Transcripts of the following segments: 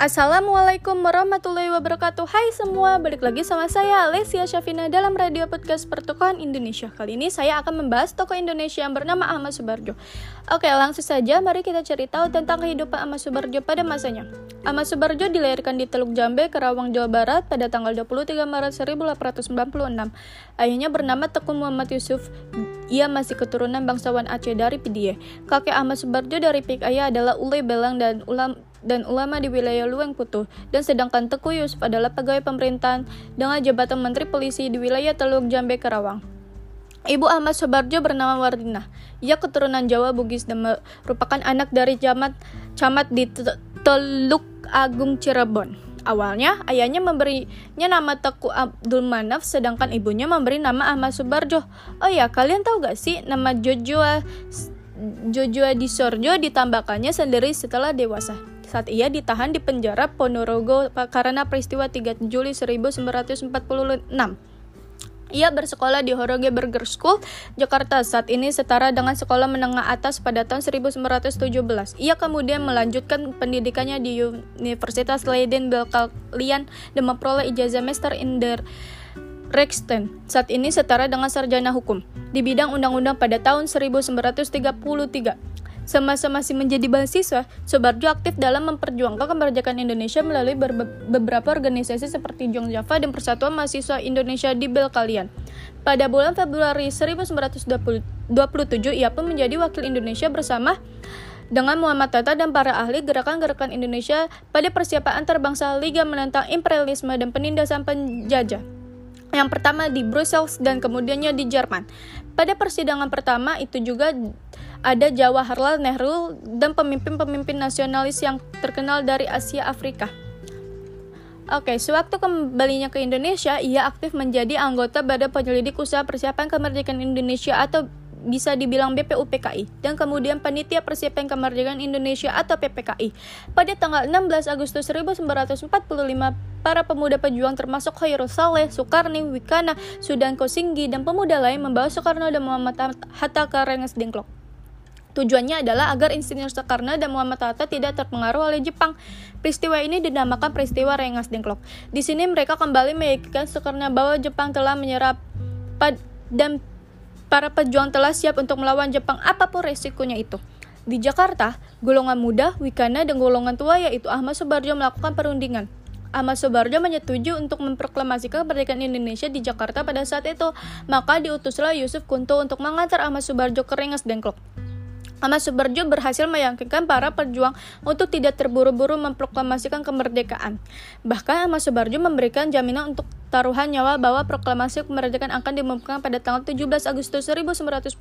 Assalamualaikum warahmatullahi wabarakatuh. Hai semua, balik lagi sama saya Lesia Syafina dalam radio podcast Pertukaran Indonesia. Kali ini saya akan membahas tokoh Indonesia yang bernama Ahmad Subarjo. Oke langsung saja mari kita cari tahu tentang kehidupan Ahmad Subarjo pada masanya. Ahmad Subarjo dilahirkan di Teluk Jambe, Kerawang, Jawa Barat pada tanggal 23 Maret 1896 Ayahnya bernama Tekun Muhammad Yusuf. Ia masih keturunan bangsawan Aceh dari Pidie. Kakek Ahmad Subarjo dari pihak ayah adalah Ule Belang dan ulam dan ulama di wilayah Luang Putu, dan sedangkan Teku Yusuf adalah pegawai pemerintahan dengan jabatan Menteri Polisi di wilayah Teluk Jambe Karawang. Ibu Ahmad Sobarjo bernama Wardina. Ia keturunan Jawa Bugis dan merupakan anak dari camat camat di Teluk Agung Cirebon. Awalnya, ayahnya memberinya nama Teku Abdul Manaf, sedangkan ibunya memberi nama Ahmad Subarjo. Oh ya, kalian tahu gak sih nama Jojoa Jojoa Disorjo ditambahkannya sendiri setelah dewasa saat ia ditahan di penjara Ponorogo karena peristiwa 3 Juli 1946. Ia bersekolah di Horoge Burger School, Jakarta. Saat ini setara dengan sekolah menengah atas pada tahun 1917. Ia kemudian melanjutkan pendidikannya di Universitas Leiden Belkalian dan memperoleh ijazah Master in the Rechten. Saat ini setara dengan sarjana hukum di bidang undang-undang pada tahun 1933. Semasa masih menjadi mahasiswa, Sobarjo aktif dalam memperjuangkan kemerdekaan Indonesia melalui beberapa organisasi seperti Jong Java dan Persatuan Mahasiswa Indonesia di Belkalian. Pada bulan Februari 1927, ia pun menjadi wakil Indonesia bersama dengan Muhammad Tata dan para ahli gerakan-gerakan Indonesia pada persiapan antarbangsa Liga menentang imperialisme dan penindasan penjajah. Yang pertama di Brussels dan kemudiannya di Jerman. Pada persidangan pertama itu juga ada Jawaharlal Nehru dan pemimpin-pemimpin nasionalis yang terkenal dari Asia Afrika. Oke, sewaktu kembalinya ke Indonesia, ia aktif menjadi anggota Badan Penyelidik Usaha Persiapan Kemerdekaan Indonesia atau bisa dibilang BPUPKI dan kemudian Panitia Persiapan Kemerdekaan Indonesia atau PPKI. Pada tanggal 16 Agustus 1945, para pemuda pejuang termasuk Khairul Saleh, Soekarni, Wikana, Sudan Kosinggi, dan pemuda lain membawa Soekarno dan Muhammad Hatta ke Rengas Dengklok. Tujuannya adalah agar Insinyur Soekarno dan Muhammad Hatta tidak terpengaruh oleh Jepang. Peristiwa ini dinamakan peristiwa Rengas Dengklok. Di sini mereka kembali meyakinkan Soekarno bahwa Jepang telah menyerap dan para pejuang telah siap untuk melawan Jepang apa pun resikonya itu. Di Jakarta, golongan muda, Wikana, dan golongan tua yaitu Ahmad Subarjo melakukan perundingan. Ahmad Subarjo menyetujui untuk memproklamasikan kemerdekaan Indonesia di Jakarta pada saat itu. Maka diutuslah Yusuf Kunto untuk mengantar Ahmad Subarjo ke Rengas Dengklok. Ahmad Subarjo berhasil meyakinkan para pejuang untuk tidak terburu-buru memproklamasikan kemerdekaan. Bahkan Ahmad Subarjo memberikan jaminan untuk taruhan nyawa bahwa proklamasi kemerdekaan akan diumumkan pada tanggal 17 Agustus 1945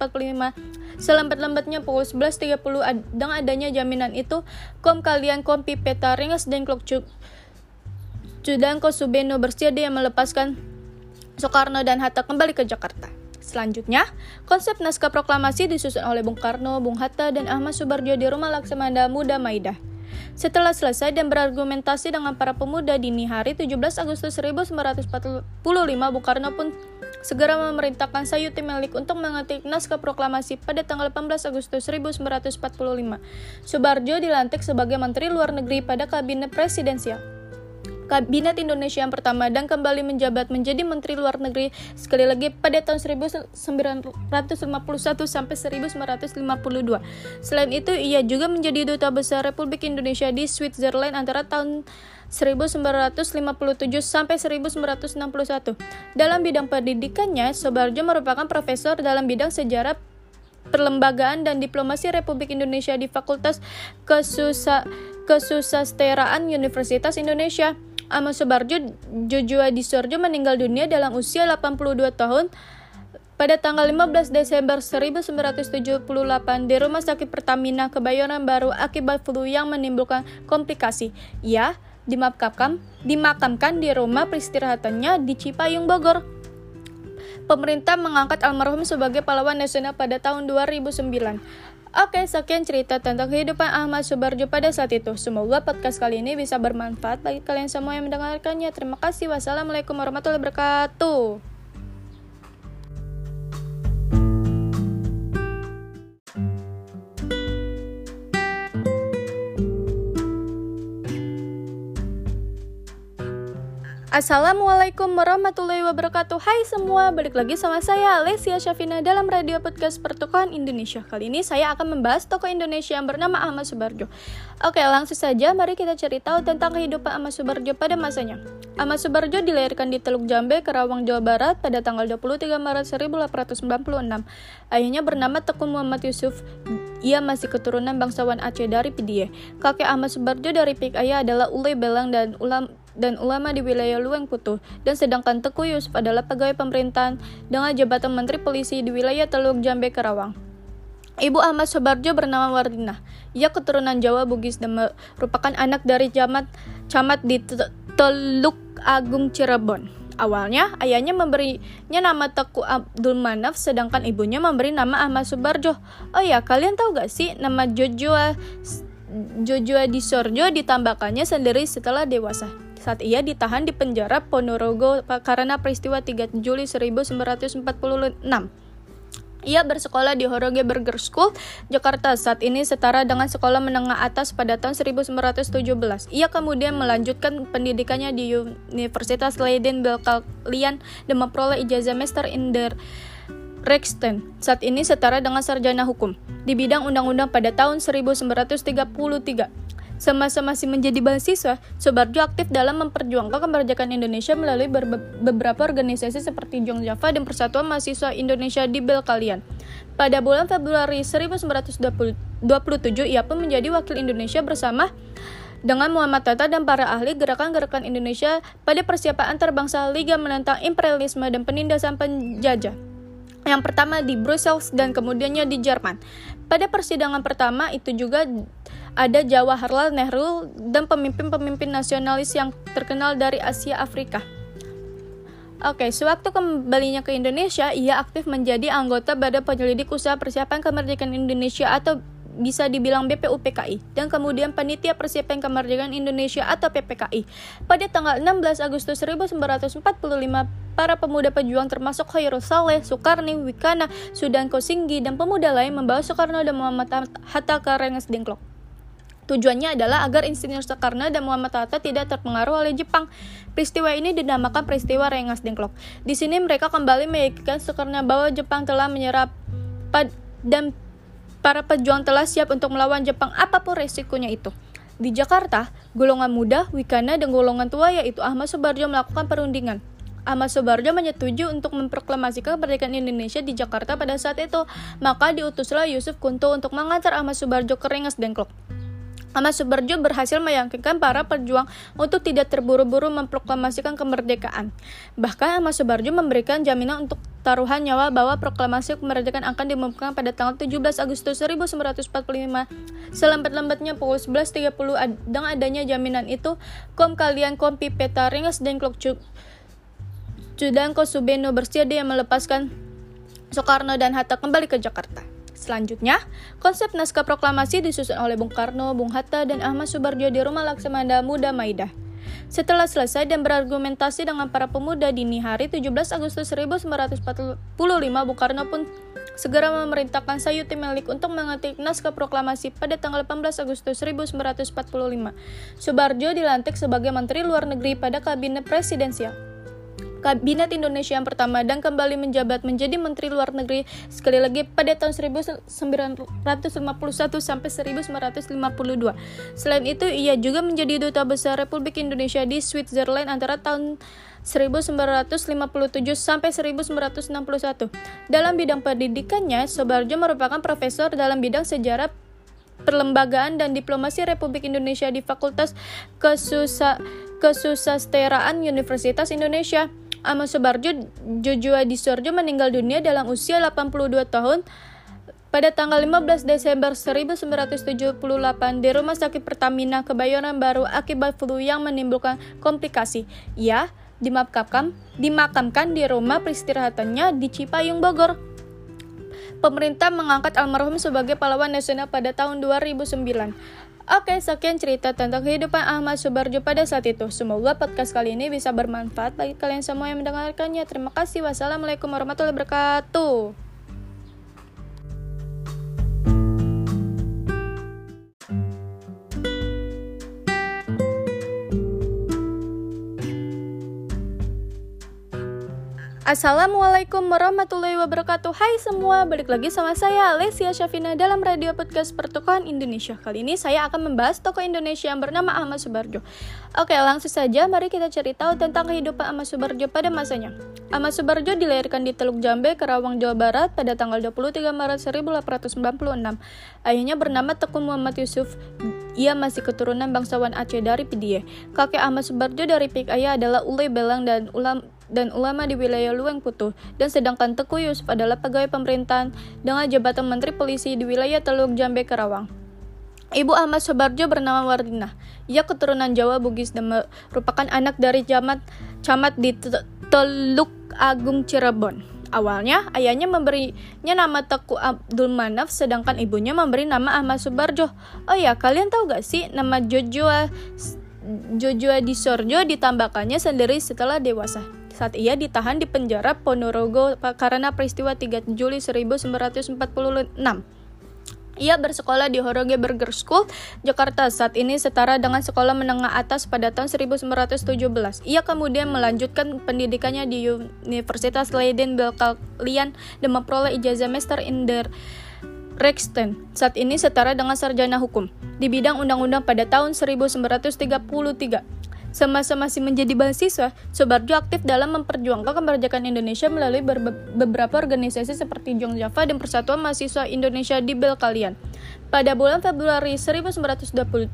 selambat-lambatnya pukul 11.30 dengan adanya jaminan itu kom kalian kompi peta ringas dan klok Judanko Subeno bersedia melepaskan Soekarno dan Hatta kembali ke Jakarta. Selanjutnya, konsep naskah proklamasi disusun oleh Bung Karno, Bung Hatta, dan Ahmad Subarjo di rumah Laksamana Muda Maidah. Setelah selesai dan berargumentasi dengan para pemuda dini hari 17 Agustus 1945, Bung Karno pun segera memerintahkan Sayuti Melik untuk mengetik naskah proklamasi pada tanggal 18 Agustus 1945. Subarjo dilantik sebagai Menteri Luar Negeri pada Kabinet Presidensial. Kabinet Indonesia yang pertama dan kembali menjabat menjadi Menteri Luar Negeri sekali lagi pada tahun 1951 sampai 1952. Selain itu, ia juga menjadi duta besar Republik Indonesia di Switzerland antara tahun 1957 sampai 1961. Dalam bidang pendidikannya, Sobarjo merupakan profesor dalam bidang sejarah perlembagaan dan diplomasi Republik Indonesia di Fakultas Kesusa Kesusasteraan Universitas Indonesia. Ahmad Subarjo Jojoa Disorjo meninggal dunia dalam usia 82 tahun pada tanggal 15 Desember 1978 di Rumah Sakit Pertamina Kebayoran Baru akibat flu yang menimbulkan komplikasi. Ia dimakamkan, dimakamkan di rumah peristirahatannya di Cipayung, Bogor. Pemerintah mengangkat almarhum sebagai pahlawan nasional pada tahun 2009. Oke, sekian cerita tentang kehidupan Ahmad Subarjo pada saat itu. Semoga podcast kali ini bisa bermanfaat bagi kalian semua yang mendengarkannya. Terima kasih. Wassalamualaikum warahmatullahi wabarakatuh. Assalamualaikum warahmatullahi wabarakatuh. Hai semua, balik lagi sama saya Lesia Syafina dalam radio podcast Pertukaran Indonesia. Kali ini saya akan membahas tokoh Indonesia yang bernama Ahmad Subarjo. Oke langsung saja mari kita cari tahu tentang kehidupan Ahmad Subarjo pada masanya. Ahmad Subarjo dilahirkan di Teluk Jambe, Kerawang, Jawa Barat pada tanggal 23 Maret 1896 Ayahnya bernama Tekun Muhammad Yusuf. Ia masih keturunan bangsawan Aceh dari Pidie. Kakek Ahmad Subarjo dari pihak ayah adalah Ule Belang dan ulam dan ulama di wilayah Luang Putu, dan sedangkan Teku Yusuf adalah pegawai pemerintahan dengan jabatan Menteri Polisi di wilayah Teluk Jambe Karawang. Ibu Ahmad Sobarjo bernama Wardina. Ia keturunan Jawa Bugis dan merupakan anak dari camat camat di Teluk Agung Cirebon. Awalnya, ayahnya memberinya nama Teku Abdul Manaf, sedangkan ibunya memberi nama Ahmad Subarjo. Oh ya, kalian tahu gak sih nama Jojoa Jojoa Disorjo ditambahkannya sendiri setelah dewasa? Saat ia ditahan di penjara Ponorogo karena peristiwa 3 Juli 1946. Ia bersekolah di Horoge Burger School, Jakarta. Saat ini setara dengan sekolah menengah atas pada tahun 1917. Ia kemudian melanjutkan pendidikannya di Universitas Leiden Belkalian dan memperoleh ijazah Master in der Rechten. Saat ini setara dengan sarjana hukum di bidang undang-undang pada tahun 1933. Semasa masih menjadi mahasiswa, Sobarjo aktif dalam memperjuangkan kemerdekaan Indonesia melalui beberapa organisasi seperti Jong Java dan Persatuan Mahasiswa Indonesia di Belkalian. Pada bulan Februari 1927, ia pun menjadi wakil Indonesia bersama dengan Muhammad Tata dan para ahli gerakan-gerakan Indonesia pada persiapan antarbangsa Liga menentang imperialisme dan penindasan penjajah. Yang pertama di Brussels dan kemudiannya di Jerman. Pada persidangan pertama itu juga ada Jawaharlal Nehru dan pemimpin-pemimpin nasionalis yang terkenal dari Asia Afrika. Oke, sewaktu kembalinya ke Indonesia, ia aktif menjadi anggota Badan Penyelidik Usaha Persiapan Kemerdekaan Indonesia atau bisa dibilang BPUPKI dan kemudian Panitia Persiapan Kemerdekaan Indonesia atau PPKI. Pada tanggal 16 Agustus 1945, para pemuda pejuang termasuk Khairul Saleh, Soekarni, Wikana, Sudan Kosinggi, dan pemuda lain membawa Soekarno dan Muhammad Hatta ke Rengas Dengklok. Tujuannya adalah agar Insinyur Soekarno dan Muhammad Hatta tidak terpengaruh oleh Jepang. Peristiwa ini dinamakan peristiwa Rengas Dengklok. Di sini mereka kembali meyakinkan Soekarno bahwa Jepang telah menyerap dan para pejuang telah siap untuk melawan Jepang apa pun resikonya itu. Di Jakarta, golongan muda, Wikana, dan golongan tua yaitu Ahmad Subarjo melakukan perundingan. Ahmad Subarjo menyetujui untuk memproklamasikan kemerdekaan Indonesia di Jakarta pada saat itu. Maka diutuslah Yusuf Kunto untuk mengantar Ahmad Subarjo ke Rengas Dengklok. Ahmad Subarjo berhasil meyakinkan para pejuang untuk tidak terburu-buru memproklamasikan kemerdekaan. Bahkan Ahmad Subarjo memberikan jaminan untuk taruhan nyawa bahwa proklamasi kemerdekaan akan diumumkan pada tanggal 17 Agustus 1945. Selambat-lambatnya pukul 11.30 dengan adanya jaminan itu, kom kalian kompi peta ringas dan klok Cudangko Subeno bersedia melepaskan Soekarno dan Hatta kembali ke Jakarta. Selanjutnya, konsep naskah proklamasi disusun oleh Bung Karno, Bung Hatta, dan Ahmad Subarjo di rumah Laksamana Muda Maidah. Setelah selesai dan berargumentasi dengan para pemuda dini hari 17 Agustus 1945, Bung Karno pun segera memerintahkan Sayuti Melik untuk mengetik naskah proklamasi pada tanggal 18 Agustus 1945. Subarjo dilantik sebagai Menteri Luar Negeri pada Kabinet Presidensial. Kabinet Indonesia yang pertama dan kembali menjabat menjadi Menteri Luar Negeri sekali lagi pada tahun 1951 sampai 1952. Selain itu, ia juga menjadi duta besar Republik Indonesia di Switzerland antara tahun 1957 sampai 1961. Dalam bidang pendidikannya, Sobarjo merupakan profesor dalam bidang sejarah perlembagaan dan diplomasi Republik Indonesia di Fakultas Kesusa Kesusasteraan Universitas Indonesia. Ahmad Subarjo Jojoa Disorjo meninggal dunia dalam usia 82 tahun pada tanggal 15 Desember 1978 di Rumah Sakit Pertamina Kebayoran Baru akibat flu yang menimbulkan komplikasi. Ia dimakamkan, dimakamkan di rumah peristirahatannya di Cipayung, Bogor. Pemerintah mengangkat almarhum sebagai pahlawan nasional pada tahun 2009. Oke, sekian cerita tentang kehidupan Ahmad Subarjo pada saat itu. Semoga podcast kali ini bisa bermanfaat bagi kalian semua yang mendengarkannya. Terima kasih. Wassalamualaikum warahmatullahi wabarakatuh. Assalamualaikum warahmatullahi wabarakatuh. Hai semua, balik lagi sama saya Lesia Syafina dalam radio podcast Pertukaran Indonesia. Kali ini saya akan membahas tokoh Indonesia yang bernama Ahmad Subarjo. Oke langsung saja mari kita cari tahu tentang kehidupan Ahmad Subarjo pada masanya. Ahmad Subarjo dilahirkan di Teluk Jambe, Karawang, Jawa Barat pada tanggal 23 Maret 1896 Ayahnya bernama Tekun Muhammad Yusuf. Ia masih keturunan bangsawan Aceh dari Pidie. Kakek Ahmad Subarjo dari pik ayah adalah Ule Belang dan ulam dan ulama di wilayah Luang Putu, dan sedangkan Teku Yusuf adalah pegawai pemerintahan dengan jabatan Menteri Polisi di wilayah Teluk Jambe Karawang. Ibu Ahmad Sobarjo bernama Wardina. Ia keturunan Jawa Bugis dan merupakan anak dari camat camat di Teluk Agung Cirebon. Awalnya ayahnya memberinya nama Teku Abdul Manaf sedangkan ibunya memberi nama Ahmad Subarjo. Oh ya, kalian tahu gak sih nama Jojoa Jojoa di Sorjo ditambahkannya sendiri setelah dewasa saat ia ditahan di penjara Ponorogo karena peristiwa 3 Juli 1946. Ia bersekolah di Horoge Burger School, Jakarta. Saat ini setara dengan sekolah menengah atas pada tahun 1917. Ia kemudian melanjutkan pendidikannya di Universitas Leiden Belkalian dan memperoleh ijazah Master in der Rechten. Saat ini setara dengan sarjana hukum di bidang undang-undang pada tahun 1933. Semasa masih menjadi mahasiswa, Sobarjo aktif dalam memperjuangkan kemerdekaan Indonesia melalui beberapa organisasi seperti Jong Java dan Persatuan Mahasiswa Indonesia di Belkalian. Pada bulan Februari 1927,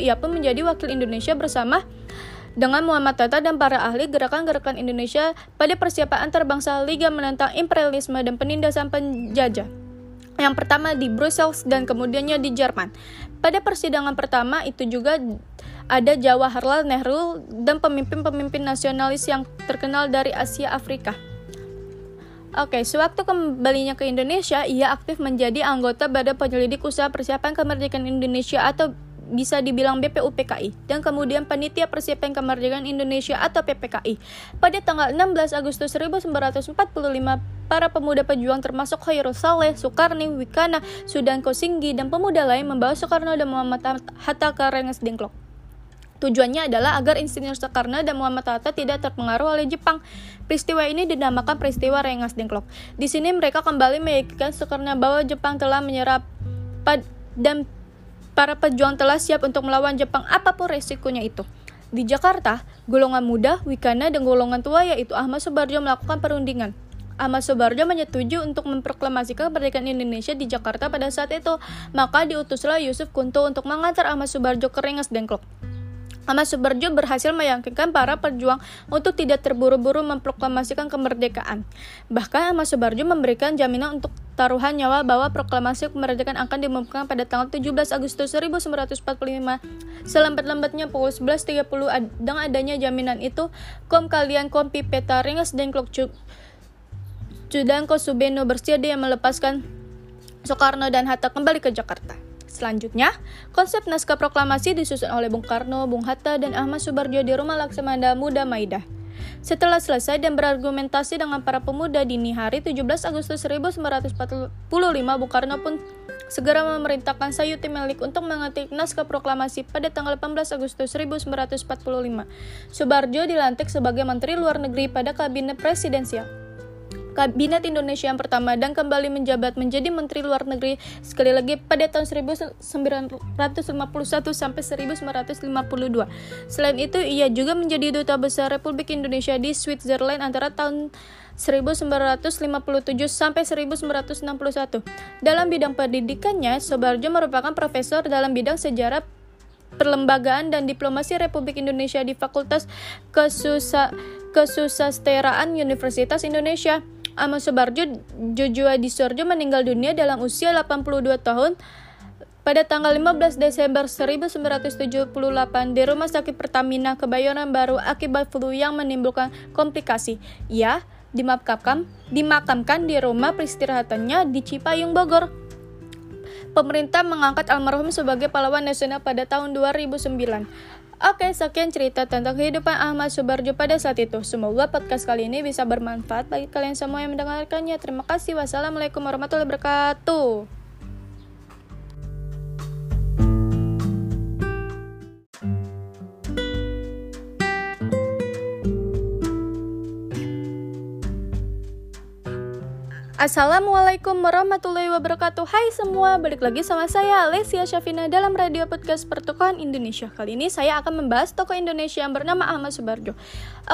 ia pun menjadi wakil Indonesia bersama dengan Muhammad Tata dan para ahli gerakan-gerakan Indonesia pada persiapan antarbangsa Liga menentang imperialisme dan penindasan penjajah. Yang pertama di Brussels dan kemudiannya di Jerman. Pada persidangan pertama itu juga ada Jawaharlal Nehru dan pemimpin-pemimpin nasionalis yang terkenal dari Asia Afrika. Oke, sewaktu kembalinya ke Indonesia, ia aktif menjadi anggota Badan Penyelidik Usaha Persiapan Kemerdekaan Indonesia atau bisa dibilang BPUPKI dan kemudian Panitia Persiapan Kemerdekaan Indonesia atau PPKI. Pada tanggal 16 Agustus 1945, para pemuda pejuang termasuk Khairul Saleh, Soekarni, Wikana, Sudan Kosinggi, dan pemuda lain membawa Soekarno dan Muhammad Hatta ke Rengas Dengklok. Tujuannya adalah agar Insinyur Soekarno dan Muhammad Hatta tidak terpengaruh oleh Jepang. Peristiwa ini dinamakan peristiwa Rengas Dengklok. Di sini mereka kembali meyakinkan Soekarno bahwa Jepang telah menyerap dan para pejuang telah siap untuk melawan Jepang apa pun resikonya itu. Di Jakarta, golongan muda, Wikana, dan golongan tua yaitu Ahmad Subarjo melakukan perundingan. Ahmad Subarjo menyetujui untuk memproklamasikan kemerdekaan Indonesia di Jakarta pada saat itu. Maka diutuslah Yusuf Kunto untuk mengantar Ahmad Subarjo ke Rengas Dengklok. Ahmad Subarjo berhasil meyakinkan para pejuang untuk tidak terburu-buru memproklamasikan kemerdekaan. Bahkan Ahmad Subarjo memberikan jaminan untuk taruhan nyawa bahwa proklamasi kemerdekaan akan diumumkan pada tanggal 17 Agustus 1945 selambat-lambatnya pukul 11.30 dengan adanya jaminan itu kom kalian kompi peta ringas dan klok Cudangko Subeno bersedia melepaskan Soekarno dan Hatta kembali ke Jakarta. Selanjutnya, konsep naskah proklamasi disusun oleh Bung Karno, Bung Hatta, dan Ahmad Subarjo di rumah Laksamana Muda Maidah. Setelah selesai dan berargumentasi dengan para pemuda dini hari 17 Agustus 1945, Bung Karno pun segera memerintahkan Sayuti Melik untuk mengetik naskah proklamasi pada tanggal 18 Agustus 1945. Subarjo dilantik sebagai Menteri Luar Negeri pada Kabinet Presidensial. Kabinet Indonesia yang pertama dan kembali menjabat menjadi Menteri Luar Negeri sekali lagi pada tahun 1951 sampai 1952. Selain itu, ia juga menjadi duta besar Republik Indonesia di Switzerland antara tahun 1957 sampai 1961. Dalam bidang pendidikannya, Sobarjo merupakan profesor dalam bidang sejarah perlembagaan dan diplomasi Republik Indonesia di Fakultas Kesusa Kesusasteraan Universitas Indonesia. Ahmad Subarjo Jojoa Disorjo meninggal dunia dalam usia 82 tahun pada tanggal 15 Desember 1978 di Rumah Sakit Pertamina Kebayoran Baru akibat flu yang menimbulkan komplikasi. Ia dimakamkan, dimakamkan di rumah peristirahatannya di Cipayung, Bogor. Pemerintah mengangkat almarhum sebagai pahlawan nasional pada tahun 2009. Oke, sekian cerita tentang kehidupan Ahmad Subarjo pada saat itu. Semoga podcast kali ini bisa bermanfaat bagi kalian semua yang mendengarkannya. Terima kasih. Wassalamualaikum warahmatullahi wabarakatuh. Assalamualaikum warahmatullahi wabarakatuh. Hai semua, balik lagi sama saya Lesia Syafina dalam radio podcast Pertukaran Indonesia. Kali ini saya akan membahas tokoh Indonesia yang bernama Ahmad Subarjo.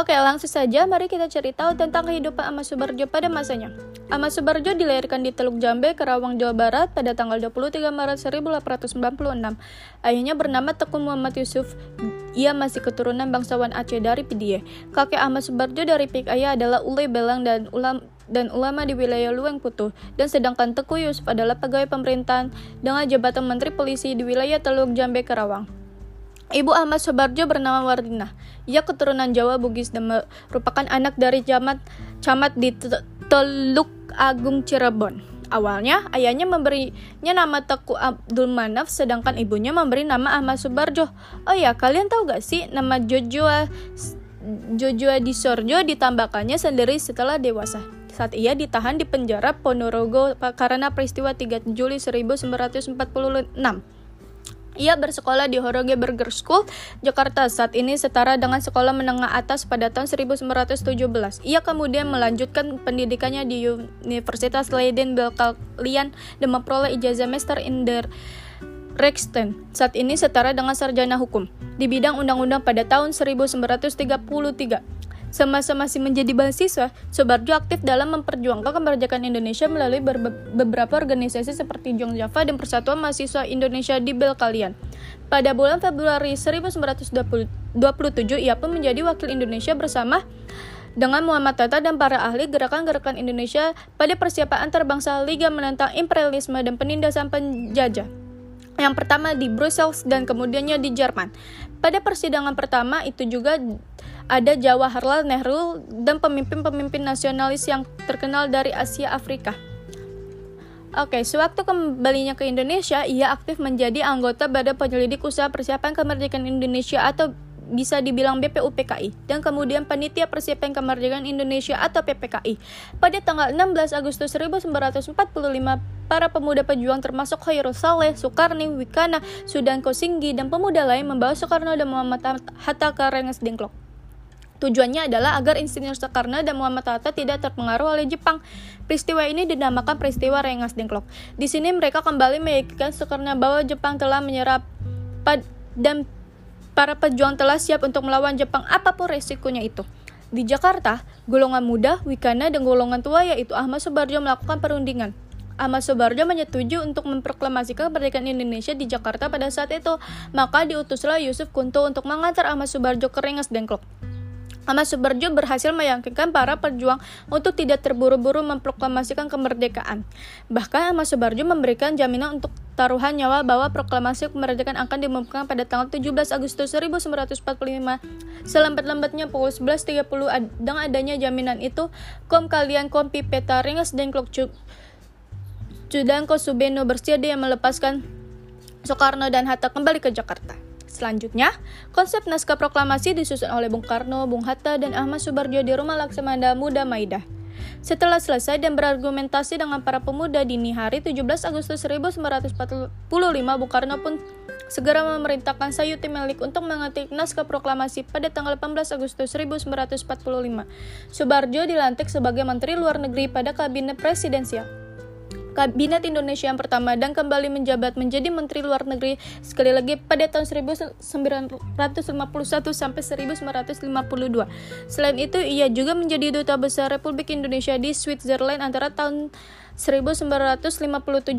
Oke langsung saja mari kita cari tentang kehidupan Ahmad Subarjo pada masanya. Ahmad Subarjo dilahirkan di Teluk Jambe, Karawang, Jawa Barat pada tanggal 23 Maret 1896 Ayahnya bernama Tekun Muhammad Yusuf. Ia masih keturunan bangsawan Aceh dari Pidie. Kakek Ahmad Subarjo dari pihak ayah adalah Ule Belang dan ulam dan ulama di wilayah Luang Putu, dan sedangkan Teku Yusuf adalah pegawai pemerintahan dengan jabatan Menteri Polisi di wilayah Teluk Jambe Karawang. Ibu Ahmad Sobarjo bernama Wardina. Ia keturunan Jawa Bugis dan merupakan anak dari camat camat di Teluk Agung Cirebon. Awalnya, ayahnya memberinya nama Teku Abdul Manaf, sedangkan ibunya memberi nama Ahmad Subarjo. Oh ya, kalian tahu gak sih nama Jojoa Jojoa Disorjo ditambahkannya sendiri setelah dewasa saat ia ditahan di penjara Ponorogo karena peristiwa 3 Juli 1946. Ia bersekolah di Horoge Burger School, Jakarta. Saat ini setara dengan sekolah menengah atas pada tahun 1917. Ia kemudian melanjutkan pendidikannya di Universitas Leiden Belkalian dan memperoleh ijazah Master in the Rechten. Saat ini setara dengan sarjana hukum di bidang undang-undang pada tahun 1933. Semasa masih menjadi mahasiswa, Sobarjo aktif dalam memperjuangkan kemerdekaan Indonesia melalui beberapa organisasi seperti Jong Java dan Persatuan Mahasiswa Indonesia di Belkalian. Pada bulan Februari 1927, ia pun menjadi wakil Indonesia bersama dengan Muhammad Tata dan para ahli gerakan-gerakan Indonesia pada persiapan antarbangsa Liga menentang imperialisme dan penindasan penjajah. Yang pertama di Brussels dan kemudiannya di Jerman. Pada persidangan pertama itu juga ada Jawaharlal Nehru dan pemimpin-pemimpin nasionalis yang terkenal dari Asia Afrika. Oke, sewaktu kembalinya ke Indonesia, ia aktif menjadi anggota Badan Penyelidik Usaha Persiapan Kemerdekaan Indonesia atau bisa dibilang BPUPKI dan kemudian Panitia Persiapan Kemerdekaan Indonesia atau PPKI. Pada tanggal 16 Agustus 1945, para pemuda pejuang termasuk Khairul Saleh, Soekarni, Wikana, Sudan Kosinggi, dan pemuda lain membawa Soekarno dan Muhammad Hatta ke Rengas Dengklok. Tujuannya adalah agar Insinyur Soekarno dan Muhammad Hatta tidak terpengaruh oleh Jepang. Peristiwa ini dinamakan peristiwa Rengas Dengklok. Di sini mereka kembali meyakinkan Soekarno bahwa Jepang telah menyerap dan para pejuang telah siap untuk melawan Jepang apa pun resikonya itu. Di Jakarta, golongan muda, Wikana, dan golongan tua yaitu Ahmad Subarjo melakukan perundingan. Ahmad Subarjo menyetujui untuk memproklamasikan kemerdekaan Indonesia di Jakarta pada saat itu. Maka diutuslah Yusuf Kunto untuk mengantar Ahmad Subarjo ke Rengas Dengklok. Ahmad Subarjo berhasil meyakinkan para pejuang untuk tidak terburu-buru memproklamasikan kemerdekaan. Bahkan Ahmad Subarjo memberikan jaminan untuk taruhan nyawa bahwa proklamasi kemerdekaan akan diumumkan pada tanggal 17 Agustus 1945. Selambat-lambatnya pukul 11.30 dengan adanya jaminan itu, kom kalian kompi peta ringas dan klok Judanko Subeno bersedia melepaskan Soekarno dan Hatta kembali ke Jakarta. Selanjutnya, konsep naskah proklamasi disusun oleh Bung Karno, Bung Hatta, dan Ahmad Subarjo di rumah Laksamana Muda Maidah. Setelah selesai dan berargumentasi dengan para pemuda dini hari 17 Agustus 1945, Bung Karno pun segera memerintahkan Sayuti Melik untuk mengetik naskah proklamasi pada tanggal 18 Agustus 1945. Subarjo dilantik sebagai Menteri Luar Negeri pada Kabinet Presidensial. Kabinet Indonesia yang pertama dan kembali menjabat menjadi Menteri Luar Negeri sekali lagi pada tahun 1951 sampai 1952. Selain itu, ia juga menjadi duta besar Republik Indonesia di Switzerland antara tahun 1957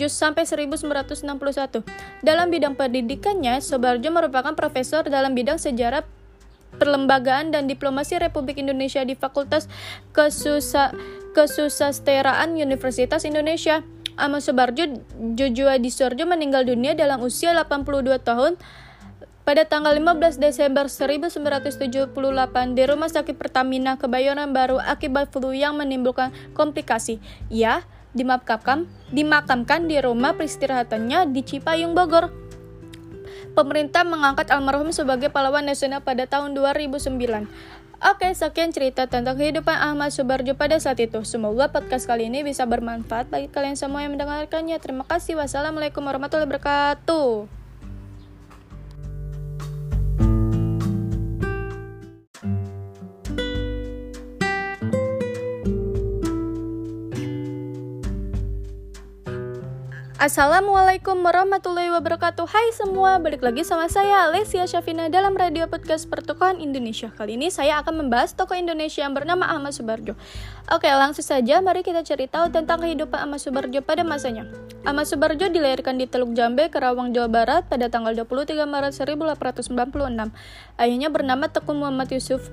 sampai 1961. Dalam bidang pendidikannya, Sobarjo merupakan profesor dalam bidang sejarah perlembagaan dan diplomasi Republik Indonesia di Fakultas Kesusa Kesusasteraan Universitas Indonesia. Ahmad Subarjo Jojoa Disorjo meninggal dunia dalam usia 82 tahun pada tanggal 15 Desember 1978 di Rumah Sakit Pertamina Kebayoran Baru akibat flu yang menimbulkan komplikasi. Ia dimakamkan, dimakamkan di rumah peristirahatannya di Cipayung, Bogor. Pemerintah mengangkat almarhum sebagai pahlawan nasional pada tahun 2009. Oke, sekian cerita tentang kehidupan Ahmad Subarjo pada saat itu. Semoga podcast kali ini bisa bermanfaat bagi kalian semua yang mendengarkannya. Terima kasih. Wassalamualaikum warahmatullahi wabarakatuh. Assalamualaikum warahmatullahi wabarakatuh. Hai semua, balik lagi sama saya Lesia Syafina dalam radio podcast Pertukaran Indonesia. Kali ini saya akan membahas tokoh Indonesia yang bernama Ahmad Subarjo. Oke langsung saja mari kita cari tahu tentang kehidupan Ahmad Subarjo pada masanya. Ahmad Subarjo dilahirkan di Teluk Jambe, Kerawang, Jawa Barat pada tanggal 23 Maret 1896 Ayahnya bernama Tekun Muhammad Yusuf.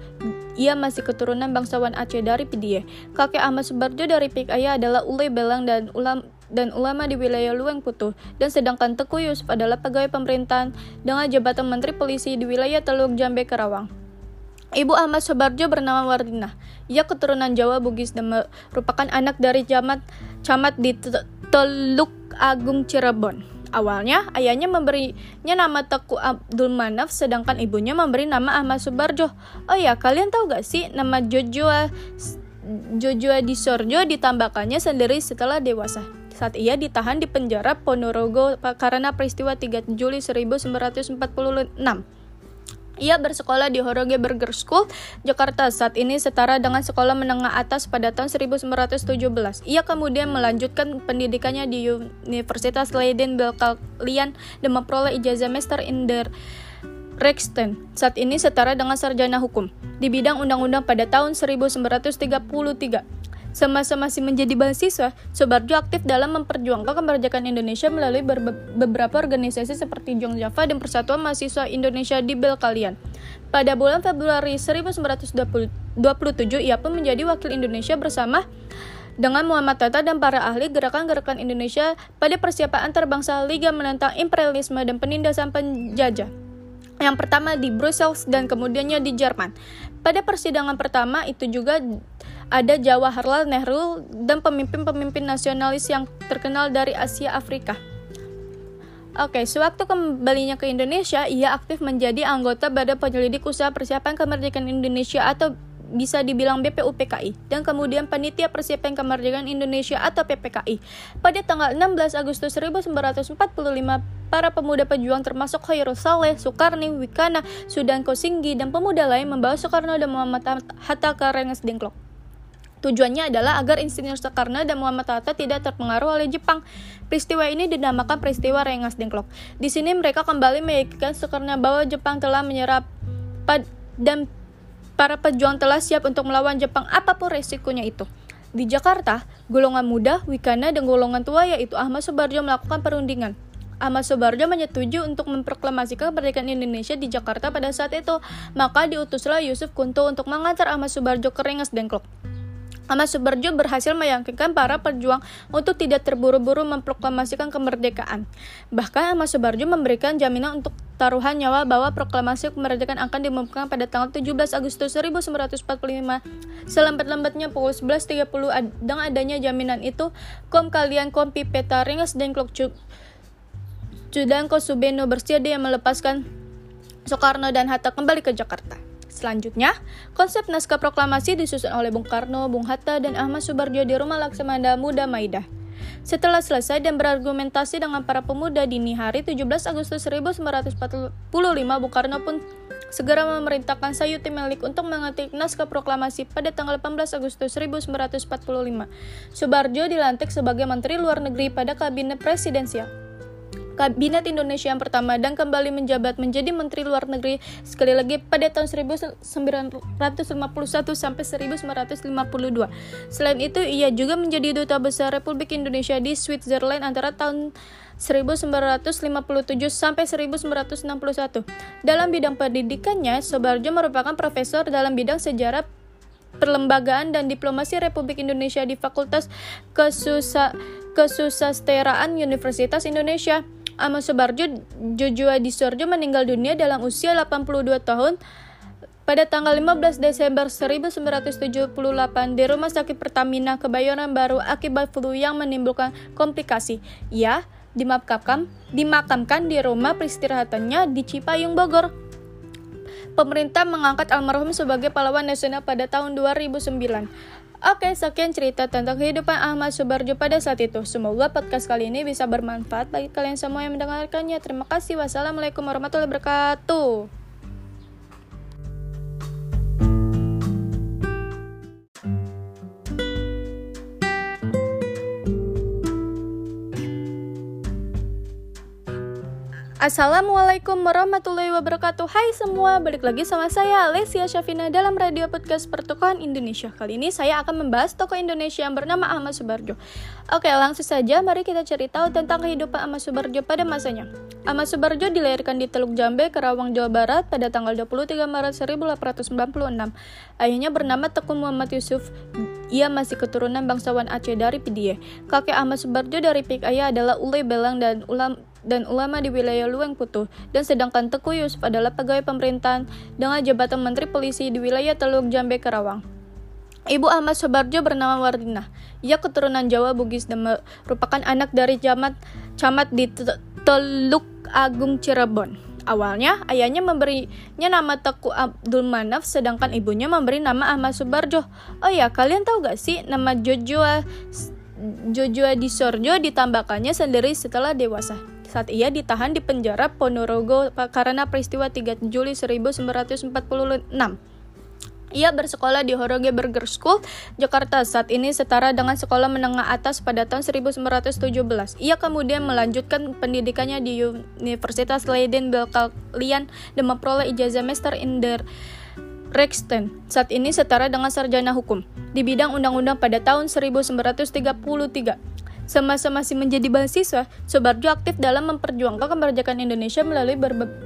Ia masih keturunan bangsawan Aceh dari Pidie. Kakek Ahmad Subarjo dari pik ayah adalah Ule Belang dan ulam dan ulama di wilayah Luang Putu, dan sedangkan Teku Yusuf adalah pegawai pemerintahan dengan jabatan Menteri Polisi di wilayah Teluk Jambe Karawang. Ibu Ahmad Sobarjo bernama Wardina. Ia keturunan Jawa Bugis dan merupakan anak dari camat camat di Teluk Agung Cirebon. Awalnya, ayahnya memberinya nama Teku Abdul Manaf, sedangkan ibunya memberi nama Ahmad Subarjo. Oh ya, kalian tahu gak sih nama Jojoa Jojoa Disorjo ditambahkannya sendiri setelah dewasa? Saat ia ditahan di penjara Ponorogo karena peristiwa 3 Juli 1946. Ia bersekolah di Horoge Burger School, Jakarta. Saat ini setara dengan sekolah menengah atas pada tahun 1917. Ia kemudian melanjutkan pendidikannya di Universitas Leiden Belkalian dan memperoleh ijazah Master in der Rechten. Saat ini setara dengan sarjana hukum di bidang undang-undang pada tahun 1933. Semasa masih menjadi mahasiswa, Sobarjo aktif dalam memperjuangkan kemerdekaan Indonesia melalui beberapa organisasi seperti Jong Java dan Persatuan Mahasiswa Indonesia di Belkalian. Pada bulan Februari 1927, ia pun menjadi wakil Indonesia bersama dengan Muhammad Hatta dan para ahli gerakan-gerakan Indonesia pada persiapan antarbangsa Liga menentang imperialisme dan penindasan penjajah. Yang pertama di Brussels dan kemudiannya di Jerman. Pada persidangan pertama itu juga ada Jawaharlal Nehru dan pemimpin-pemimpin nasionalis yang terkenal dari Asia Afrika. Oke, sewaktu kembalinya ke Indonesia, ia aktif menjadi anggota Badan Penyelidik Usaha Persiapan Kemerdekaan Indonesia atau bisa dibilang BPUPKI dan kemudian Panitia Persiapan Kemerdekaan Indonesia atau PPKI. Pada tanggal 16 Agustus 1945, para pemuda pejuang termasuk Khairul Saleh, Soekarni, Wikana, Sudan Kosinggi, dan pemuda lain membawa Soekarno dan Muhammad Hatta ke Rengas Dengklok. Tujuannya adalah agar Insinyur Soekarno dan Muhammad Hatta tidak terpengaruh oleh Jepang. Peristiwa ini dinamakan peristiwa Rengas Dengklok. Di sini mereka kembali meyakinkan Soekarno bahwa Jepang telah menyerap dan para pejuang telah siap untuk melawan Jepang apa pun resikonya itu. Di Jakarta, golongan muda, Wikana, dan golongan tua yaitu Ahmad Subarjo melakukan perundingan. Ahmad Subarjo menyetujui untuk memproklamasikan kemerdekaan Indonesia di Jakarta pada saat itu. Maka diutuslah Yusuf Kunto untuk mengantar Ahmad Subarjo ke Rengas Dengklok. Ahmad Subarjo berhasil meyakinkan para pejuang untuk tidak terburu-buru memproklamasikan kemerdekaan. Bahkan Ahmad Subarjo memberikan jaminan untuk taruhan nyawa bahwa proklamasi kemerdekaan akan diumumkan pada tanggal 17 Agustus 1945 selambat-lambatnya pukul 11.30 dengan adanya jaminan itu kom kalian kompi peta ringas dan klok Cudanko Subeno bersedia melepaskan Soekarno dan Hatta kembali ke Jakarta. Selanjutnya, konsep naskah proklamasi disusun oleh Bung Karno, Bung Hatta, dan Ahmad Subarjo di rumah Laksamana Muda Maidah. Setelah selesai dan berargumentasi dengan para pemuda dini hari 17 Agustus 1945, Bung Karno pun segera memerintahkan Sayuti Melik untuk mengetik naskah proklamasi pada tanggal 18 Agustus 1945. Subarjo dilantik sebagai Menteri Luar Negeri pada Kabinet Presidensial. Kabinet Indonesia yang pertama dan kembali menjabat menjadi Menteri Luar Negeri sekali lagi pada tahun 1951 sampai 1952. Selain itu, ia juga menjadi duta besar Republik Indonesia di Switzerland antara tahun 1957 sampai 1961. Dalam bidang pendidikannya, Sobarjo merupakan profesor dalam bidang sejarah perlembagaan dan diplomasi Republik Indonesia di Fakultas Kesusa Kesusasteraan Universitas Indonesia. Ahmad Subarjo Jojoa Disorjo meninggal dunia dalam usia 82 tahun pada tanggal 15 Desember 1978 di Rumah Sakit Pertamina Kebayoran Baru akibat flu yang menimbulkan komplikasi. Ia dimakamkan, dimakamkan di rumah peristirahatannya di Cipayung, Bogor. Pemerintah mengangkat almarhum sebagai pahlawan nasional pada tahun 2009. Oke, sekian cerita tentang kehidupan Ahmad Subarjo pada saat itu. Semoga podcast kali ini bisa bermanfaat bagi kalian semua yang mendengarkannya. Terima kasih. Wassalamualaikum warahmatullahi wabarakatuh. Assalamualaikum warahmatullahi wabarakatuh. Hai semua, balik lagi sama saya Lesia Syafina dalam radio podcast Pertukaran Indonesia. Kali ini saya akan membahas tokoh Indonesia yang bernama Ahmad Subarjo. Oke langsung saja mari kita cari tentang kehidupan Ahmad Subarjo pada masanya. Ahmad Subarjo dilahirkan di Teluk Jambe, Karawang, Jawa Barat pada tanggal 23 Maret 1896 Ayahnya bernama Tekun Muhammad Yusuf. Ia masih keturunan bangsawan Aceh dari Pidie. Kakek Ahmad Subarjo dari pik ayah adalah Ule Belang dan ulam dan ulama di wilayah Luang Putu, dan sedangkan Teku Yusuf adalah pegawai pemerintahan dengan jabatan Menteri Polisi di wilayah Teluk Jambe Karawang. Ibu Ahmad Sobarjo bernama Wardina. Ia keturunan Jawa Bugis dan merupakan anak dari camat camat di Teluk Agung Cirebon. Awalnya, ayahnya memberinya nama Teku Abdul Manaf, sedangkan ibunya memberi nama Ahmad Subarjo. Oh ya, kalian tahu gak sih nama Jojoa Jojoa Disorjo ditambahkannya sendiri setelah dewasa saat ia ditahan di penjara Ponorogo karena peristiwa 3 Juli 1946. Ia bersekolah di Horoge Burger School, Jakarta. Saat ini setara dengan sekolah menengah atas pada tahun 1917. Ia kemudian melanjutkan pendidikannya di Universitas Leiden Belkalian dan memperoleh ijazah Master in the Rexten. Saat ini setara dengan sarjana hukum di bidang undang-undang pada tahun 1933. Semasa masih menjadi mahasiswa, Sobarjo aktif dalam memperjuangkan kemerdekaan Indonesia melalui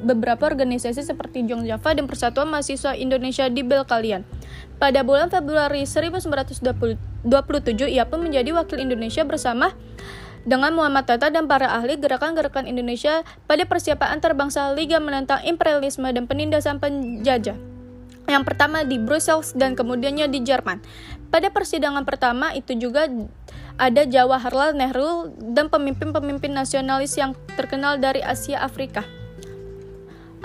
beberapa organisasi seperti Jong Java dan Persatuan Mahasiswa Indonesia di Belkalian. Pada bulan Februari 1927, ia pun menjadi wakil Indonesia bersama dengan Muhammad Tata dan para ahli gerakan-gerakan Indonesia pada persiapan antarbangsa Liga menentang imperialisme dan penindasan penjajah. Yang pertama di Brussels dan kemudiannya di Jerman. Pada persidangan pertama itu juga ada Jawaharlal Nehru dan pemimpin-pemimpin nasionalis yang terkenal dari Asia Afrika.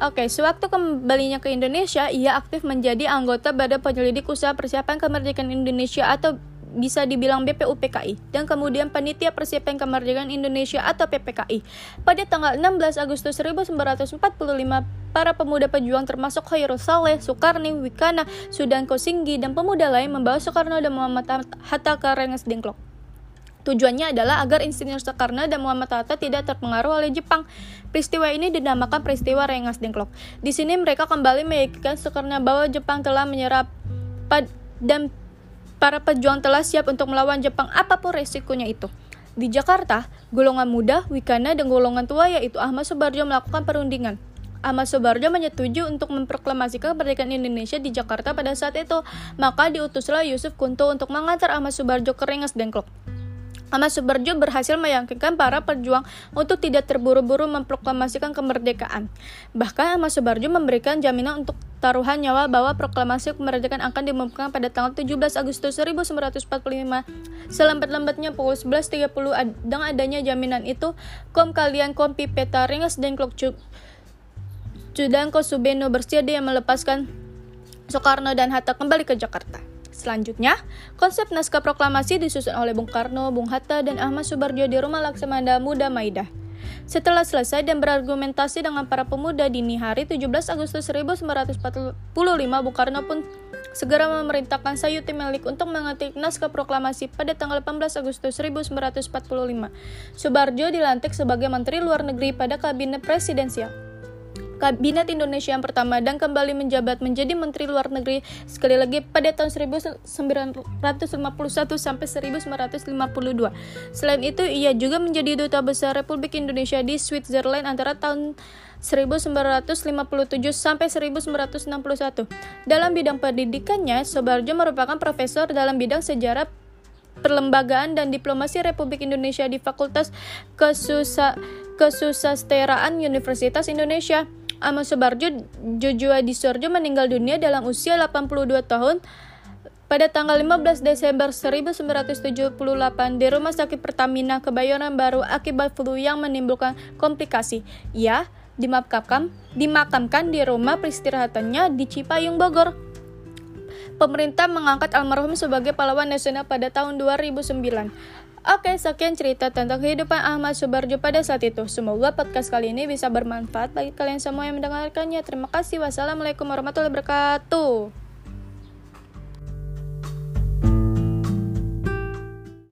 Oke, sewaktu kembalinya ke Indonesia, ia aktif menjadi anggota Badan Penyelidik Usaha Persiapan Kemerdekaan Indonesia atau bisa dibilang BPUPKI dan kemudian Panitia Persiapan Kemerdekaan Indonesia atau PPKI. Pada tanggal 16 Agustus 1945, para pemuda pejuang termasuk Khairul Saleh, Soekarni, Wikana, Sudan Kosinggi, dan pemuda lain membawa Soekarno dan Muhammad Hatta ke Rengas Dengklok. Tujuannya adalah agar Insinyur Soekarno dan Muhammad Hatta tidak terpengaruh oleh Jepang. Peristiwa ini dinamakan peristiwa Rengas Dengklok. Di sini mereka kembali meyakinkan Soekarno bahwa Jepang telah menyerap dan para pejuang telah siap untuk melawan Jepang apa pun resikonya itu. Di Jakarta, golongan muda, Wikana, dan golongan tua yaitu Ahmad Subarjo melakukan perundingan. Ahmad Subarjo menyetujui untuk memproklamasikan kemerdekaan Indonesia di Jakarta pada saat itu. Maka diutuslah Yusuf Kunto untuk mengantar Ahmad Subarjo ke Rengas Dengklok. Ahmad Subarjo berhasil meyakinkan para pejuang untuk tidak terburu-buru memproklamasikan kemerdekaan. Bahkan Ahmad Subarjo memberikan jaminan untuk taruhan nyawa bahwa proklamasi kemerdekaan akan diumumkan pada tanggal 17 Agustus 1945 selambat-lambatnya pukul 11.30 dengan adanya jaminan itu kom kalian kompi peta ringas dan klok Cudangko Subeno bersedia melepaskan Soekarno dan Hatta kembali ke Jakarta. Selanjutnya, konsep naskah proklamasi disusun oleh Bung Karno, Bung Hatta, dan Ahmad Subarjo di rumah Laksamana Muda Maidah. Setelah selesai dan berargumentasi dengan para pemuda dini hari 17 Agustus 1945, Bung Karno pun segera memerintahkan Sayuti Melik untuk mengetik naskah proklamasi pada tanggal 18 Agustus 1945. Subarjo dilantik sebagai Menteri Luar Negeri pada Kabinet Presidensial. Kabinet Indonesia yang pertama dan kembali menjabat menjadi Menteri Luar Negeri sekali lagi pada tahun 1951 sampai 1952. Selain itu, ia juga menjadi duta besar Republik Indonesia di Switzerland antara tahun 1957 sampai 1961. Dalam bidang pendidikannya, Sobarjo merupakan profesor dalam bidang sejarah perlembagaan dan diplomasi Republik Indonesia di Fakultas Kesusa Kesusasteraan Universitas Indonesia. Ahmad Subarjo Jojoa Disorjo meninggal dunia dalam usia 82 tahun pada tanggal 15 Desember 1978 di Rumah Sakit Pertamina Kebayoran Baru akibat flu yang menimbulkan komplikasi. Ia dimakamkan, dimakamkan di rumah peristirahatannya di Cipayung, Bogor. Pemerintah mengangkat almarhum sebagai pahlawan nasional pada tahun 2009. Oke, sekian cerita tentang kehidupan Ahmad Subarjo pada saat itu. Semoga podcast kali ini bisa bermanfaat bagi kalian semua yang mendengarkannya. Terima kasih. Wassalamualaikum warahmatullahi wabarakatuh.